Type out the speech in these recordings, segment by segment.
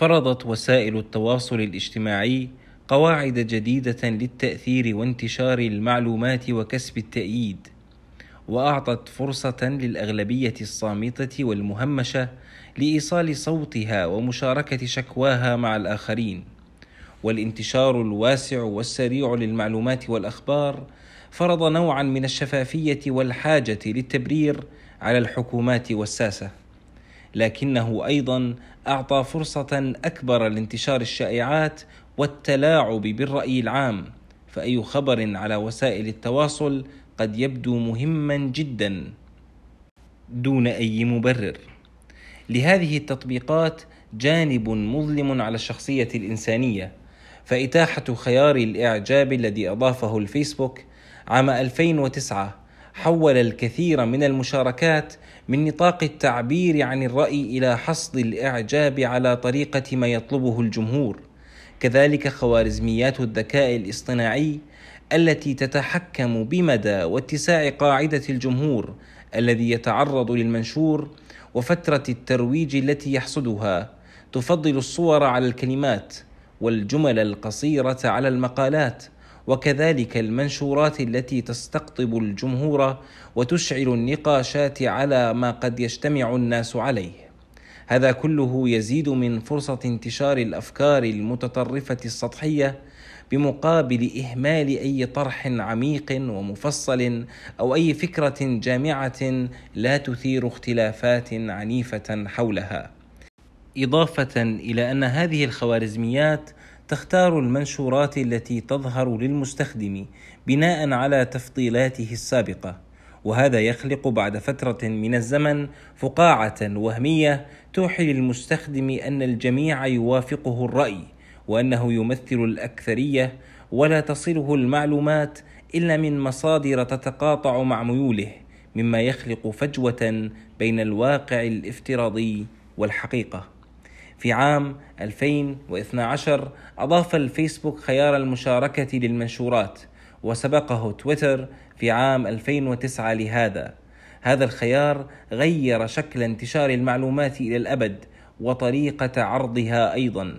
فرضت وسائل التواصل الاجتماعي قواعد جديدة للتأثير وانتشار المعلومات وكسب التأييد وأعطت فرصة للأغلبية الصامتة والمهمشة لإيصال صوتها ومشاركة شكواها مع الآخرين والانتشار الواسع والسريع للمعلومات والأخبار فرض نوعا من الشفافية والحاجة للتبرير على الحكومات والساسة. لكنه أيضا أعطى فرصة أكبر لانتشار الشائعات والتلاعب بالرأي العام فأي خبر على وسائل التواصل قد يبدو مهما جدا دون أي مبرر. لهذه التطبيقات جانب مظلم على الشخصية الإنسانية فإتاحة خيار الإعجاب الذي أضافه الفيسبوك عام 2009 حول الكثير من المشاركات من نطاق التعبير عن الرأي إلى حصد الإعجاب على طريقة ما يطلبه الجمهور. كذلك خوارزميات الذكاء الاصطناعي التي تتحكم بمدى واتساع قاعدة الجمهور الذي يتعرض للمنشور وفترة الترويج التي يحصدها. تفضل الصور على الكلمات والجمل القصيرة على المقالات وكذلك المنشورات التي تستقطب الجمهور وتشعل النقاشات على ما قد يجتمع الناس عليه. هذا كله يزيد من فرصة انتشار الأفكار المتطرفة السطحية بمقابل إهمال أي طرح عميق ومفصل أو أي فكرة جامعة لا تثير اختلافات عنيفة حولها. إضافة إلى أن هذه الخوارزميات تختار المنشورات التي تظهر للمستخدم بناء على تفضيلاته السابقة وهذا يخلق بعد فترة من الزمن فقاعة وهمية توحي للمستخدم أن الجميع يوافقه الرأي وأنه يمثل الأكثرية ولا تصله المعلومات إلا من مصادر تتقاطع مع ميوله مما يخلق فجوة بين الواقع الافتراضي والحقيقة. في عام 2012 أضاف الفيسبوك خيار المشاركة للمنشورات وسبقه تويتر في عام 2009 لهذا. هذا الخيار غير شكل انتشار المعلومات إلى الأبد وطريقة عرضها أيضا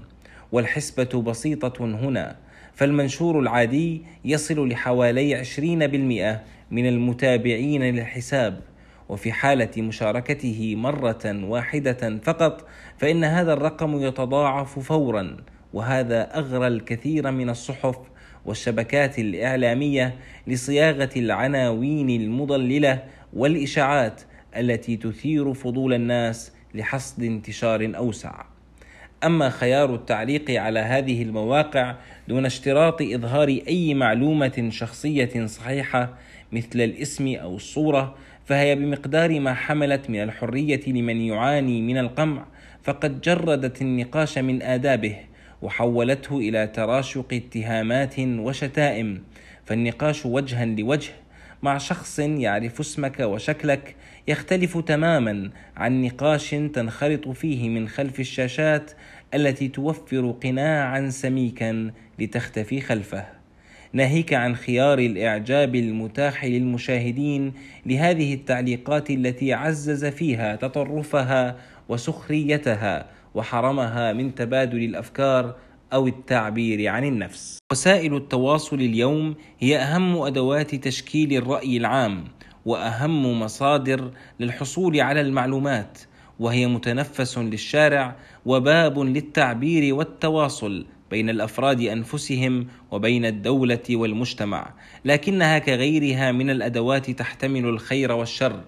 والحسبة بسيطة هنا. فالمنشور العادي يصل لحوالي 20% من المتابعين للحساب. وفي حالة مشاركته مرة واحدة فقط فإن هذا الرقم يتضاعف فورا وهذا أغرى الكثير من الصحف والشبكات الإعلامية لصياغة العناوين المضللة والإشاعات التي تثير فضول الناس لحصد انتشار أوسع. أما خيار التعليق على هذه المواقع دون اشتراط إظهار أي معلومة شخصية صحيحة مثل الاسم أو الصورة فهي بمقدار ما حملت من الحرية لمن يعاني من القمع فقد جردت النقاش من آدابه وحولته إلى تراشق اتهامات وشتائم فالنقاش وجها لوجه مع شخص يعرف اسمك وشكلك يختلف تماما عن نقاش تنخرط فيه من خلف الشاشات التي توفر قناعا سميكا لتختفي خلفه. ناهيك عن خيار الإعجاب المتاح للمشاهدين لهذه التعليقات التي عزز فيها تطرفها وسخريتها وحرمها من تبادل الأفكار أو التعبير عن النفس. وسائل التواصل اليوم هي أهم أدوات تشكيل الرأي العام وأهم مصادر للحصول على المعلومات وهي متنفس للشارع وباب للتعبير والتواصل بين الأفراد أنفسهم وبين الدولة والمجتمع. لكنها كغيرها من الأدوات تحتمل الخير والشر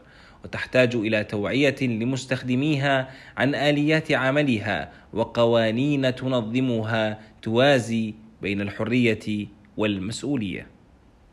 وتحتاج إلى توعية لمستخدميها عن آليات عملها وقوانين تنظمها توازي بين الحرية والمسؤولية.